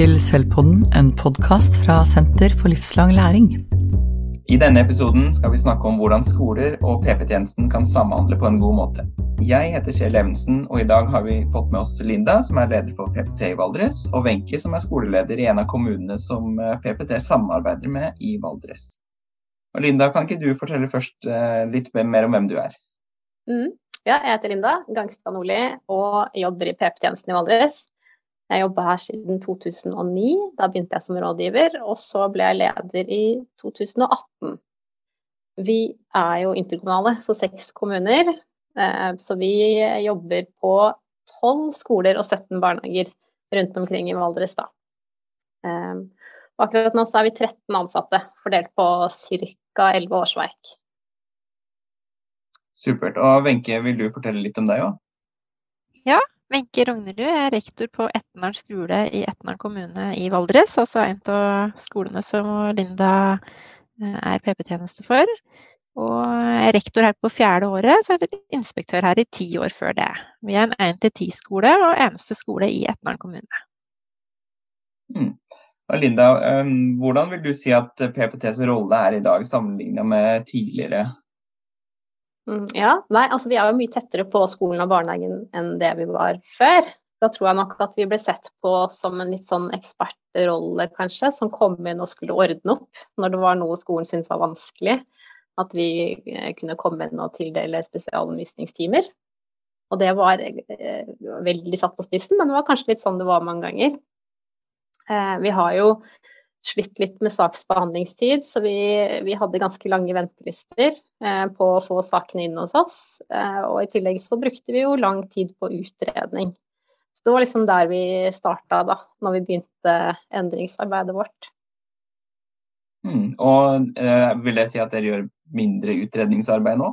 til Sølvpodden, en podkast fra Senter for livslang læring. I denne episoden skal vi snakke om hvordan skoler og PP-tjenesten kan samhandle på en god måte. Jeg heter Kjell Evensen, og i dag har vi fått med oss Linda, som er leder for PPT i Valdres, og Wenche, som er skoleleder i en av kommunene som eh, PPT samarbeider med i Valdres. Og Linda, kan ikke du fortelle først eh, litt mer om hvem du er? Mm. Ja, jeg heter Linda Gangstad Nordli og jobber i PP-tjenesten i Valdres. Jeg jobba her siden 2009. Da begynte jeg som rådgiver, og så ble jeg leder i 2018. Vi er jo interkommunale for seks kommuner, eh, så vi jobber på tolv skoler og 17 barnehager rundt omkring i Valdres. Da. Eh, akkurat nå er vi 13 ansatte, fordelt på ca. 11 årsverk. Supert. Og Wenche, vil du fortelle litt om deg òg? Ja, Wenche Rognerud er rektor på Etnaren skole i Etnaren kommune i Valdres. Altså en av skolene som Linda eh, er PP-tjeneste for. Og er rektor her på fjerde året, så er jeg inspektør her i ti år før det. Vi er en 1-10-skole og eneste skole i Etnaren kommune. Mm. Linda, eh, hvordan vil du si at PPTs rolle er i dag sammenlignet med tidligere ja, nei, altså Vi er jo mye tettere på skolen og barnehagen enn det vi var før. Da tror jeg nok at vi ble sett på som en litt sånn ekspertrolle, kanskje, som kom inn og skulle ordne opp når det var noe skolen syntes var vanskelig. At vi eh, kunne komme inn og tildele spesialundervisningstimer. Og det var eh, veldig satt på spissen, men det var kanskje litt sånn det var mange ganger. Eh, vi har jo slitt litt med saksbehandlingstid, så vi, vi hadde ganske lange ventelister eh, på å få sakene inn hos oss. Eh, og i tillegg så brukte vi jo lang tid på utredning. Så det var liksom der vi starta da, når vi begynte endringsarbeidet vårt. Mm, og eh, vil jeg si at dere gjør mindre utredningsarbeid nå?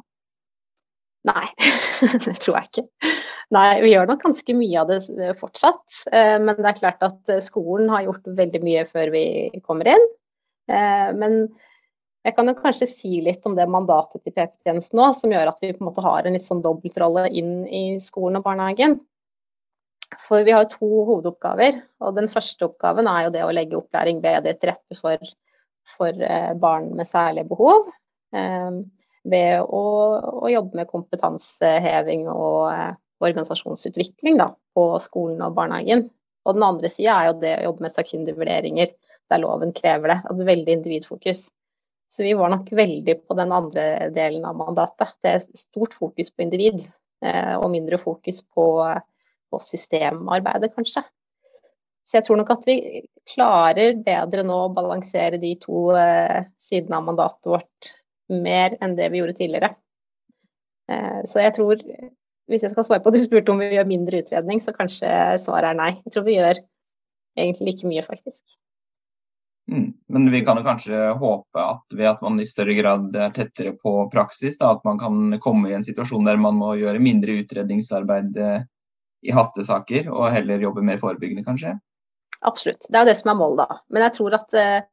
Nei, det tror jeg ikke. Nei, vi gjør nok ganske mye av det eh, fortsatt. Eh, men det er klart at eh, skolen har gjort veldig mye før vi kommer inn. Men jeg kan jo kanskje si litt om det mandatet til PP-tjenesten nå, som gjør at vi på en måte har en litt sånn dobbeltrolle inn i skolen og barnehagen. For vi har to hovedoppgaver. Og den første oppgaven er jo det å legge opplæring bedre til rette for, for barn med særlige behov. Ved å, å jobbe med kompetanseheving og organisasjonsutvikling da, på skolen og barnehagen. Og den andre sida er jo det å jobbe med sakkyndige vurderinger der loven krever det. Altså veldig individfokus. Så vi var nok veldig på den andre delen av mandatet. Det er stort fokus på individ, eh, og mindre fokus på, på systemarbeidet, kanskje. Så jeg tror nok at vi klarer bedre nå å balansere de to eh, sidene av mandatet vårt mer enn det vi gjorde tidligere. Eh, så jeg tror hvis jeg skal svare på Du spurte om vi gjør mindre utredning, så kanskje svaret er nei. Jeg tror vi gjør egentlig like mye, faktisk. Mm. Men vi kan jo kanskje håpe at ved at man i større grad er tettere på praksis, da, at man kan komme i en situasjon der man må gjøre mindre utredningsarbeid eh, i hastesaker, og heller jobbe mer forebyggende, kanskje? Absolutt. Det er jo det som er målet, da. Men jeg tror at uh,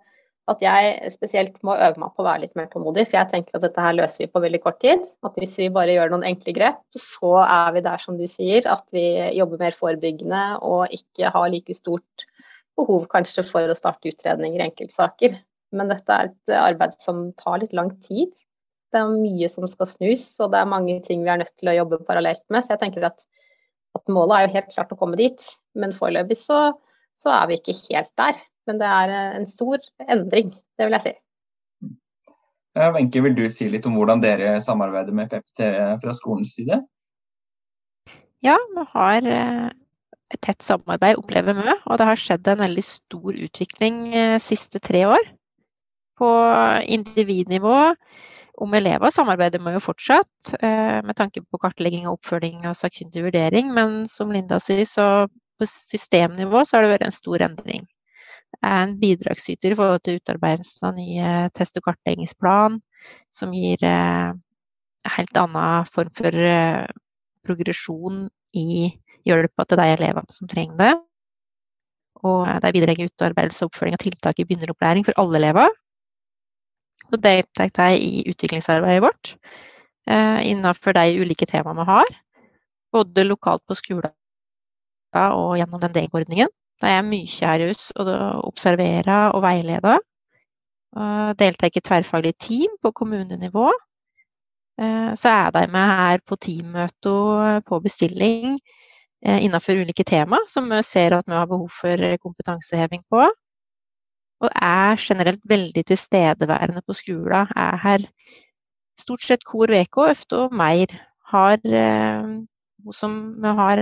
at jeg spesielt må øve meg på å være litt mer tålmodig. For jeg tenker at dette her løser vi på veldig kort tid. At hvis vi bare gjør noen enkle grep, så er vi der som du sier, at vi jobber mer forebyggende og ikke har like stort behov kanskje for å starte utredninger i enkeltsaker. Men dette er et arbeid som tar litt lang tid. Det er mye som skal snus, og det er mange ting vi er nødt til å jobbe parallelt med. Så jeg tenker at, at målet er jo helt klart å komme dit, men foreløpig så, så er vi ikke helt der. Men det er eh, en stor endring, det vil jeg si. Wenche, vil du si litt om hvordan dere samarbeider med PPT fra skolens side? Ja, vi har eh, et tett samarbeid, opplever vi. Og det har skjedd en veldig stor utvikling de eh, siste tre år. På individnivå om elever samarbeider vi jo fortsatt, med tanke på kartlegging og oppfølging og sakkyndig vurdering. Men som Linda sier, så på systemnivå så har det vært en stor endring er en bidragsyter i forhold til utarbeidelsen av nye test- og kartleggingsplan, som gir eh, helt annen form for eh, progresjon i hjelpa til de elevene som trenger det. Og de bidrar i utarbeidelse og oppfølging av tiltak i begynneropplæring for alle elever. Og deltar de i utviklingsarbeidet vårt eh, innenfor de ulike temaene vi har. Både lokalt på skolen og gjennom den DEG-ordningen. Da er jeg mye her i hus og observerer og veileder. Og deltar i tverrfaglig team på kommunenivå. Eh, så er de med her på teammøter på bestilling eh, innenfor ulike tema som vi ser at vi har behov for kompetanseheving på. Og er generelt veldig tilstedeværende på skolen. Er her stort sett hver uke, ofte og mer. Har, hun som vi har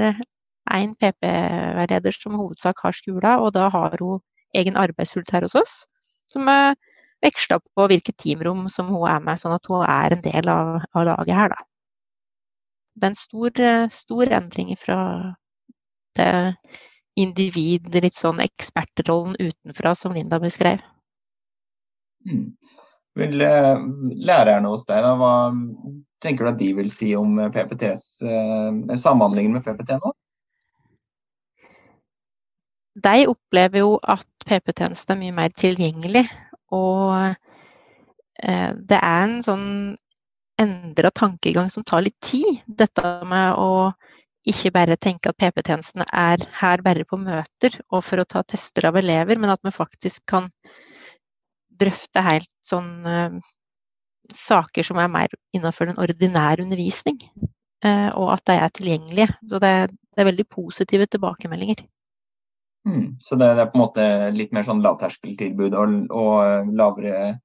én PP-veileder som hovedsak har skolen, og da har hun egen arbeidsfullt her hos oss. Som er veksla på hvilket teamrom som hun er med, sånn at hun er en del av, av laget her, da. Det er en stor, stor endring fra det individ, litt sånn ekspertrollen utenfra som Linda beskrev. Mm. Vil eh, lærerne hos deg, da, hva tenker du at de vil si om PPTs, eh, samhandlingen med PPT nå? De opplever jo at PP-tjenesten er mye mer tilgjengelig. Og eh, det er en sånn endra tankegang som tar litt tid. Dette med å ikke bare tenke at PP-tjenesten er her bare på møter og for å ta tester av elever, men at vi faktisk kan drøfte helt sånn eh, saker som er mer innenfor den ordinære undervisning. Eh, og at de er tilgjengelige. Så det, det er veldig positive tilbakemeldinger. Mm, så det, er på en måte litt mer sånn lavterskeltilbud og, og lavere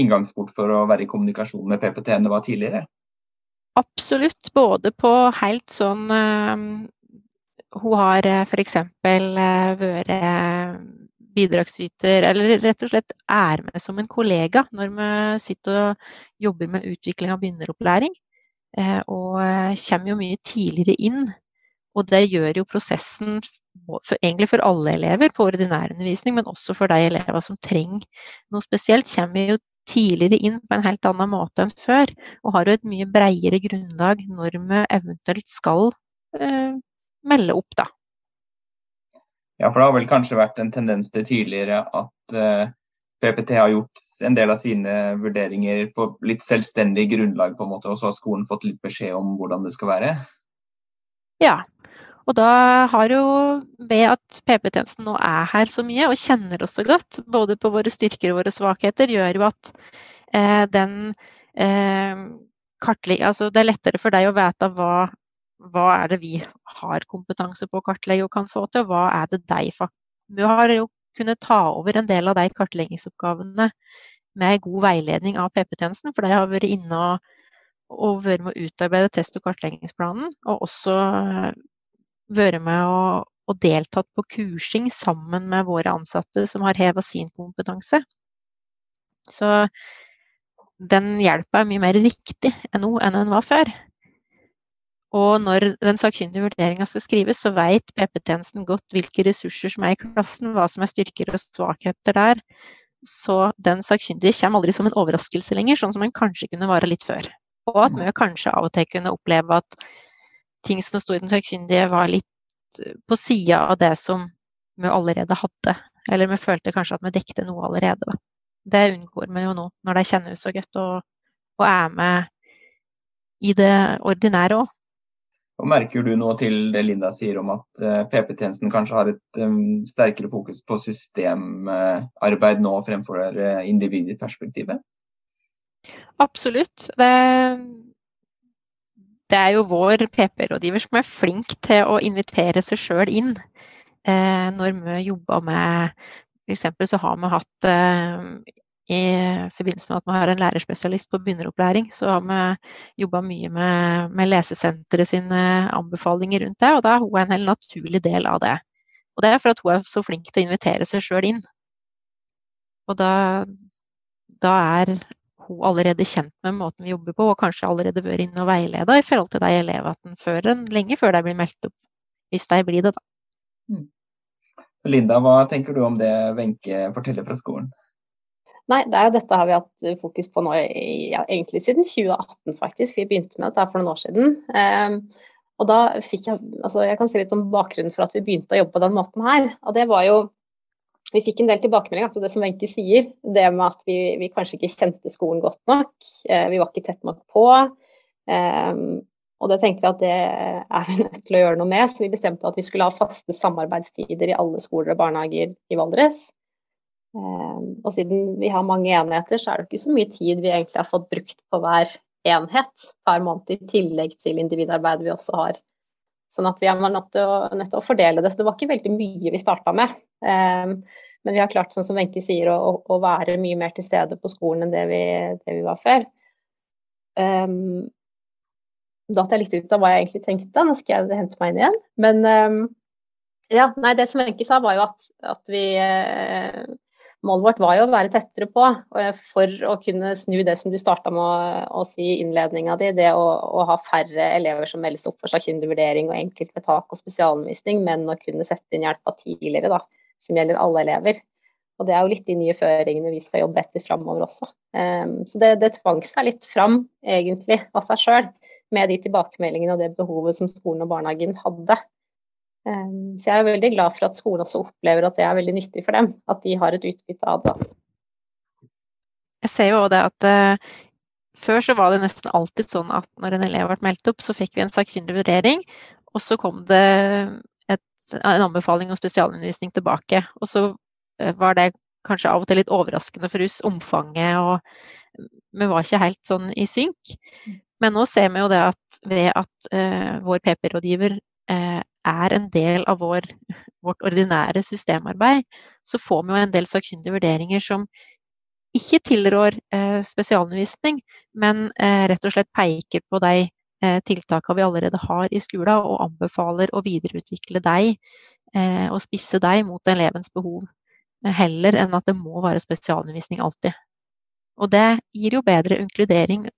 inngangsport for å være i kommunikasjon med PPT enn det var tidligere? Absolutt. Både på helt sånn uh, Hun har uh, f.eks. Uh, vært bidragsyter, eller rett og slett er med som en kollega når vi sitter og jobber med utvikling av begynneropplæring. Og kommer jo mye tidligere inn. Og det gjør jo prosessen for, egentlig for alle elever på ordinær undervisning, men også for de elevene som trenger noe spesielt, kommer jo tidligere inn på en helt annen måte enn før. Og har jo et mye bredere grunnlag når vi eventuelt skal eh, melde opp, da. Ja, for det har vel kanskje vært en tendens til tidligere at eh, PPT har gjort en del av sine vurderinger på litt selvstendig grunnlag, på en måte, og så har skolen fått litt beskjed om hvordan det skal være? Ja, og da har jo, ved at PP-tjenesten nå er her så mye og kjenner oss så godt, både på våre styrker og våre svakheter, gjør jo at eh, den eh, kartlegger Altså det er lettere for deg å vite hva, hva er det vi har kompetanse på å kartlegge og kan få til, og hva er det deg faktisk Du har jo kunnet ta over en del av de kartleggingsoppgavene med god veiledning av PP-tjenesten, for de har vært inne og, og vært med å utarbeide test- og kartleggingsplanen, og også vært med og, og, deltatt på kursing sammen med våre ansatte som har heva sin kompetanse. Så den hjelpa er mye mer riktig nå enn den var før. Og når den sakkyndige vurderinga skal skrives, så vet PP-tjenesten godt hvilke ressurser som er i klassen, hva som er styrker og svakheter der. Så den sakkyndige kommer aldri som en overraskelse lenger, sånn som den kanskje kunne være litt før. Og at vi kanskje av og til kunne oppleve at ting som sto i den sakkyndige, var litt eh, på sida av det som vi allerede hadde. Eller vi følte kanskje at vi dekte noe allerede. Da. Det unngår vi jo nå, når de kjenner oss så godt og, og, er med i det ordinære òg. Og Merker du noe til det Linda sier om at eh, PP-tjenesten kanskje har et um, sterkere fokus på systemarbeid nå fremfor individperspektivet? Absolutt. Det, det er jo vår PP-rådgiver som er flink til å invitere seg sjøl inn. Eh, når vi jobber med F.eks. så har vi hatt eh, i forbindelse med at vi har en lærerspesialist på begynneropplæring, så har vi jobba mye med, med Lesesenteret sine anbefalinger rundt det, og da er hun en helt naturlig del av det. Og det er for at hun er så flink til å invitere seg sjøl inn. Og da, da er hun allerede kjent med måten vi jobber på, og kanskje allerede vært inne og veileda i forhold til de elevene før en, lenge før de blir meldt opp, hvis de blir det, da. Mm. Linda, hva tenker du om det Wenche forteller fra skolen? Nei, det er jo dette har vi hatt fokus på nå ja, egentlig siden 2018, faktisk. Vi begynte med dette for noen år siden. Um, og da fikk jeg altså jeg kan si litt om bakgrunnen for at vi begynte å jobbe på den måten her. Og det var jo vi fikk en del tilbakemeldinger på det som Wenche sier. Det med at vi, vi, kanskje ikke kjente skolen godt nok. Eh, vi var ikke tett nok på. Eh, Og det tenkte vi at det er vi nødt til å gjøre noe med, så vi bestemte at vi skulle ha faste samarbeidstider i alle skoler og barnehager i Valdres. Ehm, og siden vi har mange enheter, så er det ikke så mye tid vi egentlig har fått brukt på hver enhet per måned, i tillegg til individarbeidet vi også har. Sånn at vi er nødt til, å, nødt til å fordele det. Så det var ikke veldig mye vi starta med. Um, men vi har klart, sånn som Wenche sier, å, å, være mye mer til stede på skolen enn det vi, det vi var før. Um, datt jeg litt ut av hva jeg egentlig tenkte. Nå skal jeg hente meg inn igjen. Men um, ja, nei, det som Wenche sa, var jo at, at vi uh, Målet vårt var jo å være tettere på for å kunne snu det som du starta med å, å si i innledninga di, det å, å, ha færre elever som meldes opp for sakkyndig vurdering og enkeltvedtak og spesialundervisning, men å kunne sette inn hjelpa tidligere, da, som gjelder alle elever. Og Det er jo litt de nye føringene vi skal jobbe etter framover også. Um, så det, det tvang seg litt fram, egentlig, av seg sjøl med de tilbakemeldingene og det behovet som skolen og barnehagen hadde. Ehm, så jeg er veldig glad for at skolen også opplever at det er veldig nyttig for dem. At de har et utbytte av det. Jeg ser jo også det at uh, før så var det nesten alltid sånn at når en elev ble meldt opp, så fikk vi en sakkyndig vurdering, og så kom det et, en anbefaling om spesialundervisning tilbake. Og så uh, var det kanskje av og til litt overraskende for oss, omfanget, og vi var ikke helt sånn i synk. Men nå ser vi jo det at ved at uh, vår PP-rådgiver er en del av vår, vårt ordinære systemarbeid, så får vi jo en del sakkyndige vurderinger som ikke tilrår eh, spesialundervisning, men rett og slett peker på de tiltakene vi allerede har i skolen, og anbefaler å videreutvikle deg og spisse deg mot elevens behov, heller enn at det må være spesialundervisning alltid. Og det gir jo bedre inkludering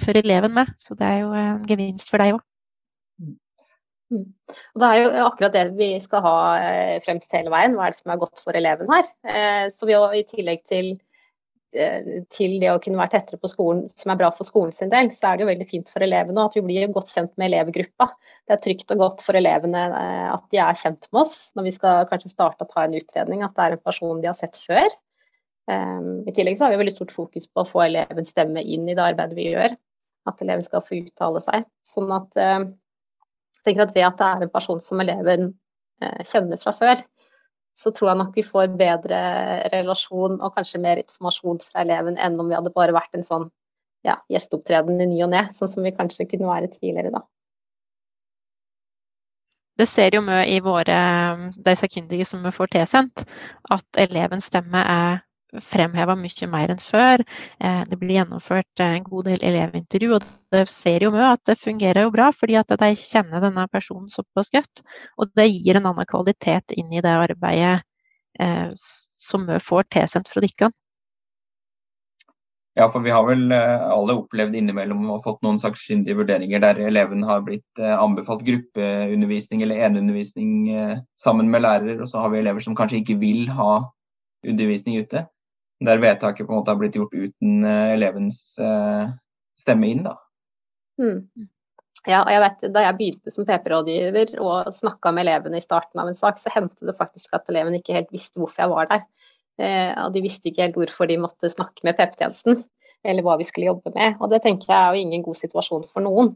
for eleven med. Så det er jo en gevinst for deg òg. Mm. Og Det er jo akkurat det vi skal ha eh, fremst hele veien. Hva er det som er godt for eleven her? Eh, så vi I tillegg til, eh, til, det å kunne være tettere på skolen, som er bra for skolen sin del, så er det jo veldig fint for elevene at vi blir godt kjent med elevgruppa. Det er trygt og godt for elevene at de er kjent med oss når vi skal kanskje starte å ta en utredning, at det er en person de har sett før. I tillegg så har vi veldig stort fokus på å få elevens stemme inn i det arbeidet vi gjør at eleven skal få uttale seg. Sånn at eh, jeg tenker at ved at det er en person som eleven eh, kjenner fra før, så tror jeg nok vi får bedre relasjon og kanskje mer informasjon fra eleven enn om vi hadde bare vært en sånn ja, gjesteopptreden i ny og ne, sånn som vi kanskje kunne være tidligere da. Det ser jo vi i våre de sakkyndige som vi får tilsendt, at elevens stemme er fremheva mye mer enn før. Eh, det blir gjennomført en god del elevintervju, og det ser jo med at det fungerer jo bra, fordi at de kjenner denne personen såpass godt. Og det gir en annen kvalitet inn i det arbeidet eh, som vi får tilsendt fra dere. Ja, for vi har vel eh, alle opplevd innimellom og fått noen sakkyndige vurderinger der eleven har blitt anbefalt gruppeundervisning eller eneundervisning sammen med lærer, og så har vi elever som kanskje ikke vil ha undervisning ute der vedtaket på en måte har blitt gjort uten uh, elevens uh, stemme inn. da. Mm. Ja, og jeg vet, Da jeg begynte som PP-rådgiver og snakka med elevene i starten av en sak, så hendte det faktisk at elevene ikke helt visste hvorfor jeg var der. Eh, og De visste ikke helt hvorfor de måtte snakke med PP-tjenesten, eller hva vi skulle jobbe med. Og Det tenker jeg er jo ingen god situasjon for noen.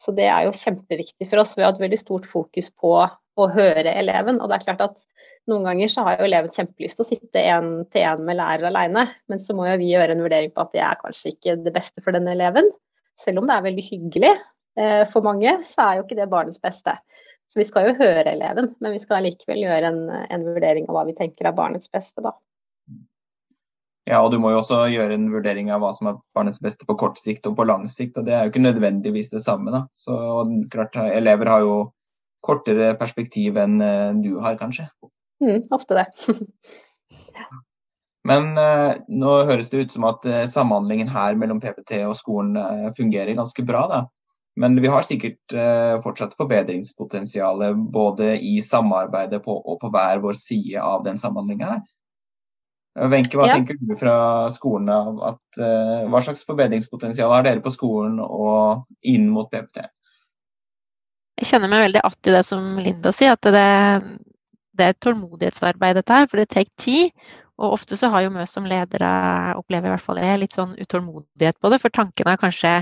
Så det er jo kjempeviktig for oss. Vi har hatt veldig stort fokus på å høre eleven. Og det er klart at noen ganger så har jo eleven kjempelyst til å sitte én til én med lærer alene, men så må jo vi gjøre en vurdering på at det er kanskje ikke det beste for den eleven. Selv om det er veldig hyggelig eh, for mange, så er jo ikke det barnets beste. Så vi skal jo høre eleven, men vi skal likevel gjøre en, en vurdering av hva vi tenker er barnets beste, da. Ja, og du må jo også gjøre en vurdering av hva som er barnets beste på kort sikt og på lang sikt, og det er jo ikke nødvendigvis det samme. da. Så klart, Elever har jo kortere perspektiv enn eh, du har, kanskje. Mm, ofte det. Men eh, nå høres det ut som at eh, samhandlingen her mellom PPT og skolen eh, fungerer ganske bra. da. Men vi har sikkert eh, fortsatt forbedringspotensial både i samarbeidet på, og på hver vår side av den samhandlinga her. Wenche, hva ja. tenker du fra skolen av at eh, Hva slags forbedringspotensial har dere på skolen og inn mot PPT? Jeg kjenner meg veldig att i det som Linda sier, at det, det er et tålmodighetsarbeid, dette her, for det tar tid. Og ofte så har jo vi som ledere, opplever i hvert fall jeg, litt sånn utålmodighet på det. For tankene har kanskje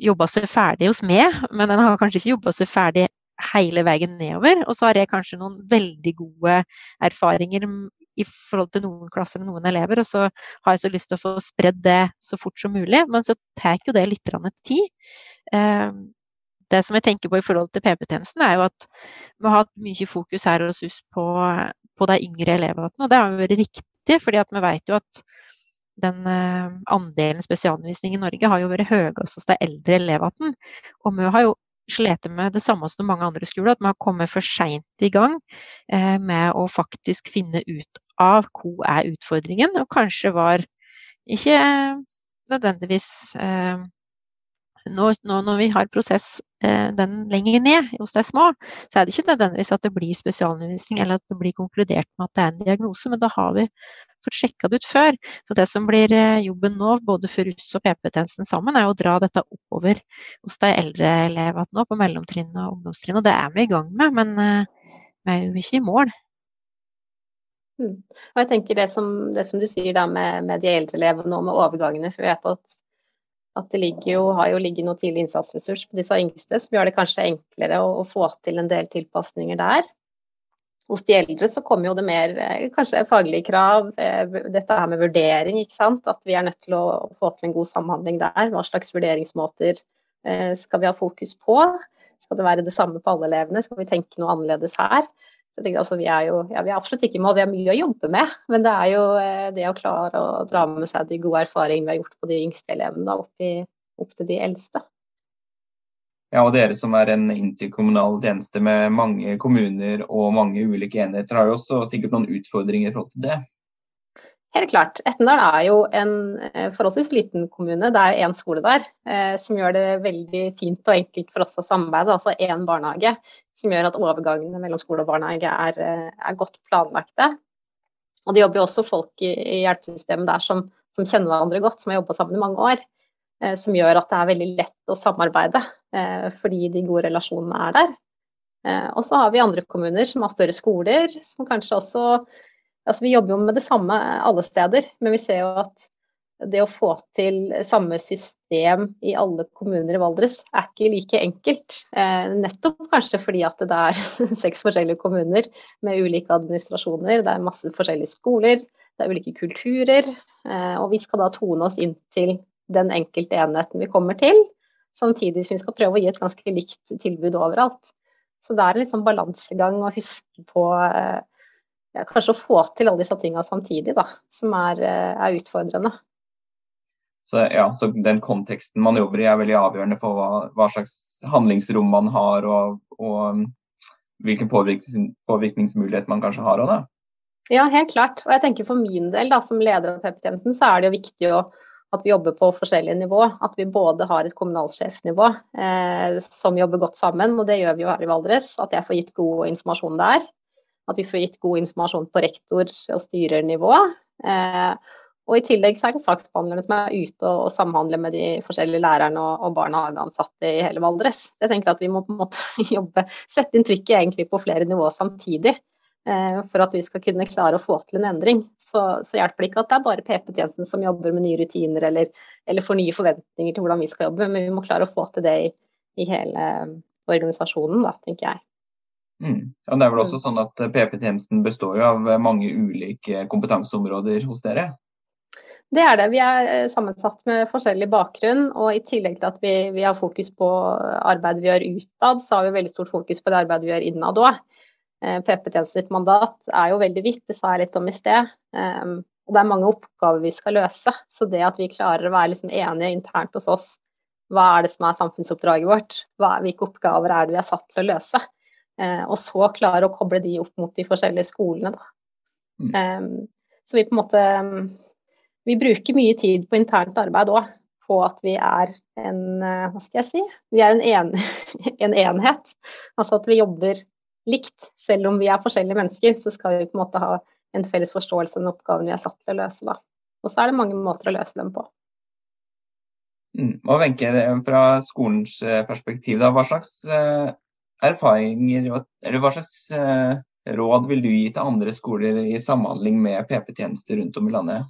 jobba seg ferdig hos meg, men den har kanskje ikke jobba seg ferdig hele veien nedover. Og så har jeg kanskje noen veldig gode erfaringer i forhold til noen klasser og noen elever, og så har jeg så lyst til å få spredd det så fort som mulig. Men så tar jo det litt tid. Det som jeg tenker på i forhold til PP-tjenesten, er jo at vi har hatt mye fokus her hos oss på, på de yngre elevene. Og det har vært riktig, fordi vi vet jo at den uh, andelen spesialundervisning i Norge har jo vært høyest hos de eldre elevene. Og vi har jo slitt med det samme som mange andre skoler, at vi har kommet for seint i gang uh, med å faktisk finne ut av hvor er utfordringen, og kanskje var ikke nødvendigvis uh, nå, nå, når vi har prosess eh, den lenger ned hos de små, så er det ikke nødvendigvis at det blir spesialundervisning eller at det blir konkludert med at det er en diagnose, men da har vi fått sjekka det ut før. Så det som blir eh, jobben nå, både for russ og PP-tjenesten sammen, er å dra dette oppover hos de eldre elevene nå på mellomtrinn og ungdomstrinn. Og det er vi i gang med, men eh, vi er jo ikke i mål. Mm. Og jeg tenker det som, det som du sier da med, med de eldre elevene og med overgangene. for vi vet at at det jo, har jo ligget noe tidlig innsatsressurs på disse yngste, som gjør det kanskje enklere å, å, få til en del tilpasninger der. Hos de eldre så kommer jo det mer eh, kanskje faglige krav, eh, dette her med vurdering. ikke sant? At vi er nødt til å få til en god samhandling der. Hva slags vurderingsmåter eh, skal vi ha fokus på? Skal det være det samme på alle elevene? Skal vi tenke noe annerledes her? Tenker, altså, vi, er jo, ja, vi er absolutt ikke i mål, vi har mye å jobbe med. Men det er jo eh, det å klare å dra med seg de gode erfaringene vi har gjort på de yngste elevene opp, i, opp til de eldste. Ja, og Dere som er en interkommunal tjeneste med mange kommuner og mange ulike enheter, har jo også sikkert noen utfordringer i forhold til det? Helt klart. Etnedal er jo en eh, forholdsvis liten kommune. Det er én skole der, eh, som gjør det veldig fint og enkelt for oss å samarbeide. Altså én barnehage som gjør at overgangene mellom skole og barnehage er, eh, er godt planlagte. Og det jobber jo også folk i, i hjelpesystemet der som, som, kjenner hverandre godt, som har jobba sammen i mange år. Som gjør at det er veldig lett å samarbeide, fordi de gode relasjonene er der. Og så har vi andre kommuner som har større skoler, som kanskje også Altså vi jobber jo med det samme alle steder, men vi ser jo at det å få til samme system i alle kommuner i Valdres er ikke like enkelt. Eh, nettopp kanskje fordi at det er seks forskjellige kommuner med ulike administrasjoner. Det er masse forskjellige skoler, det er ulike kulturer. Eh, og vi skal da tone oss inn til den enkelte enheten vi kommer til. Samtidig som vi skal prøve å gi et ganske likt tilbud overalt. Så det er en liksom balansegang å huske på eh, ja, kanskje å få til alle disse tingene samtidig, da, som er, eh, er utfordrende. Så, ja, så den konteksten man jobber i er veldig avgjørende for hva, hva slags handlingsrom man har, og, og um, hvilken påvirknings, påvirkningsmulighet man kanskje har òg, da. Ja, helt klart. Og jeg tenker for min del, da, som leder av PP-tjenesten, så er det jo viktig å, at vi jobber på forskjellige nivå. At vi både har et kommunalsjefnivå eh, som jobber godt sammen, og det gjør vi jo her i Valdres. At jeg får gitt god informasjon der. At vi får gitt god informasjon på rektor- og styrernivå. Eh, og I tillegg så er det saksbehandlerne som er ute og, og samhandler med de forskjellige lærerne og, og barnehageansatte i hele Valdres. Jeg tenker at vi må på en måte jobbe, sette inn trykket på flere nivåer samtidig. Eh, for at vi skal kunne klare å få til en endring. Så, så hjelper det ikke at det er bare PP-tjenesten som jobber med nye rutiner eller, eller får nye forventninger til hvordan vi skal jobbe, men vi må klare å få til det i, i hele organisasjonen, da, tenker jeg. Mm. Ja, det er vel også sånn at PP-tjenesten består jo av mange ulike kompetanseområder hos dere? Det er det. Vi er eh, sammensatt med forskjellig bakgrunn. Og i tillegg til at vi, vi har fokus på arbeidet vi gjør utad, så har vi veldig stort fokus på det arbeidet vi gjør innad òg. Eh, PP-tjenestens mandat er jo veldig vidt, det sa jeg litt om i sted. Um, og det er mange oppgaver vi skal løse. Så det at vi klarer å være liksom enige internt hos oss, hva er det som er samfunnsoppdraget vårt, hvilke oppgaver er det vi er satt til å løse, og så klare å koble de opp mot de forskjellige skolene. Mm. Um, så vi på en måte vi bruker mye tid på internt arbeid òg, på at vi er en eh, Hva skal jeg si? Vi er en, en, en, enhet. Altså at vi jobber likt. Selv om vi er forskjellige mennesker, så skal vi på en måte ha en felles forståelse av den oppgaven vi er satt til å løse. Da. Og så er det mange måter å løse dem på. Mm. Og Wenche, fra skolens eh, perspektiv, da, hva slags erfaringer eller hva slags uh, råd vil du gi til andre skoler i samhandling med PP-tjenester rundt om i landet?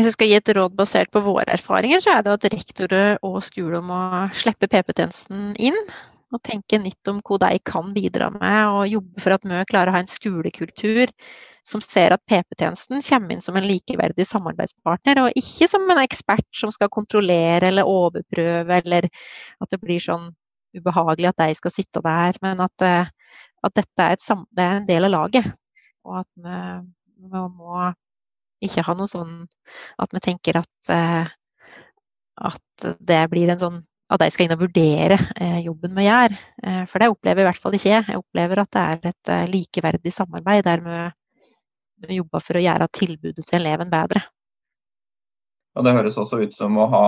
hvis jeg skal gi et råd basert på våre erfaringer, så er det at rektorer og skoler må slippe PP-tjenesten inn. Og tenke nytt om hva de kan bidra med, og jobbe for at vi klarer å ha en skolekultur som ser at PP-tjenesten kommer inn som en likeverdig samarbeidspartner, og ikke som en ekspert som skal kontrollere eller overprøve, eller at det blir sånn ubehagelig at de skal sitte der. Men at, eh, at dette er, et, det er, en del av laget. Og at vi, vi, må ikke ha noe sånn at vi tenker at, eh, at det blir en sånn at de skal inn og vurdere eh, jobben vi gjør. For det opplever i hvert fall ikke jeg. Jeg opplever at det er et likeverdig samarbeid der vi jobber for å gjøre tilbudet til eleven bedre. Og Det høres også ut som å ha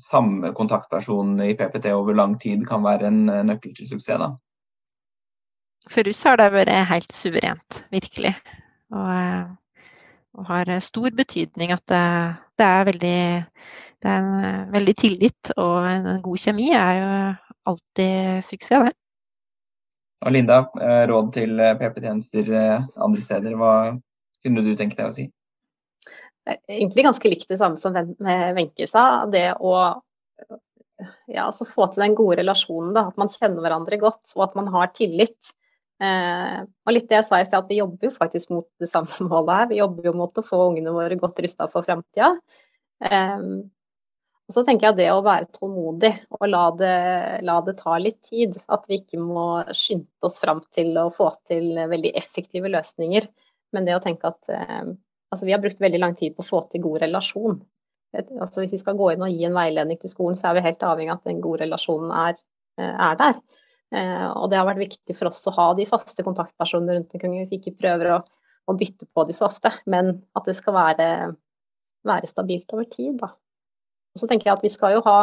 samme kontaktperson i PPT over lang tid kan være en nøkkel til suksess. da. For oss har det vært helt suverent, virkelig. Og, og har stor betydning at det, det, er veldig det er en veldig tillit og en god kjemi er jo alltid suksess, det. Og Linda, eh, råd til eh, PP-tjenester eh, andre steder. Hva kunne du tenke deg å si? Egentlig ganske likt det samme som Wenche sa. Det å ja, altså få til den gode relasjonen. Da. At man kjenner hverandre godt, og at man har tillit. Eh, og litt det jeg sa i sted, at Vi jobber jo faktisk mot det samme målet her. Vi jobber jo mot å få ungene våre godt rusta for framtida. Eh, og så tenker jeg det å være tålmodig og la det, la det, ta litt tid. At vi ikke må skynde oss fram til å få til veldig effektive løsninger. Men det å tenke at eh, altså vi har brukt veldig lang tid på å få til god relasjon. Altså hvis vi skal gå inn og gi en veiledning til skolen, så er vi helt avhengig av at den gode relasjonen er, eh, er der. Eh, og det har vært viktig for oss å ha de faste kontaktpersonene rundt omkring. Vi ikke prøver å, å, bytte på de så ofte, men at det skal være, være stabilt over tid. Da. Og så tenker jeg at vi skal jo ha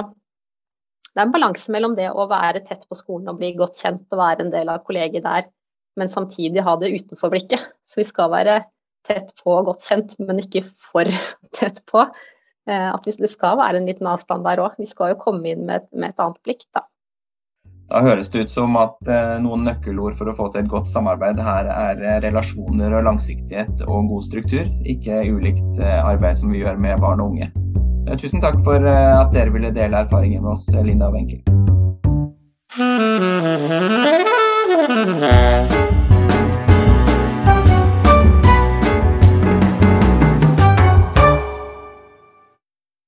Det er en balanse mellom det å være tett på skolen og bli godt kjent og være en del av kollegiet der, men samtidig ha det utenfor blikket. Så vi skal være tett på og godt kjent, men ikke for tett på. Eh, at det skal være en liten avstand der òg. Vi skal jo komme inn med, med et annet blikk, da. Da høres det ut som at eh, noen nøkkelord for å få til et godt samarbeid her er eh, relasjoner og langsiktighet og god struktur, ikke ulikt arbeid som vi gjør med barn og unge. Eh, tusen takk for eh, at dere ville dele erfaringer med oss, Linda og Wenche.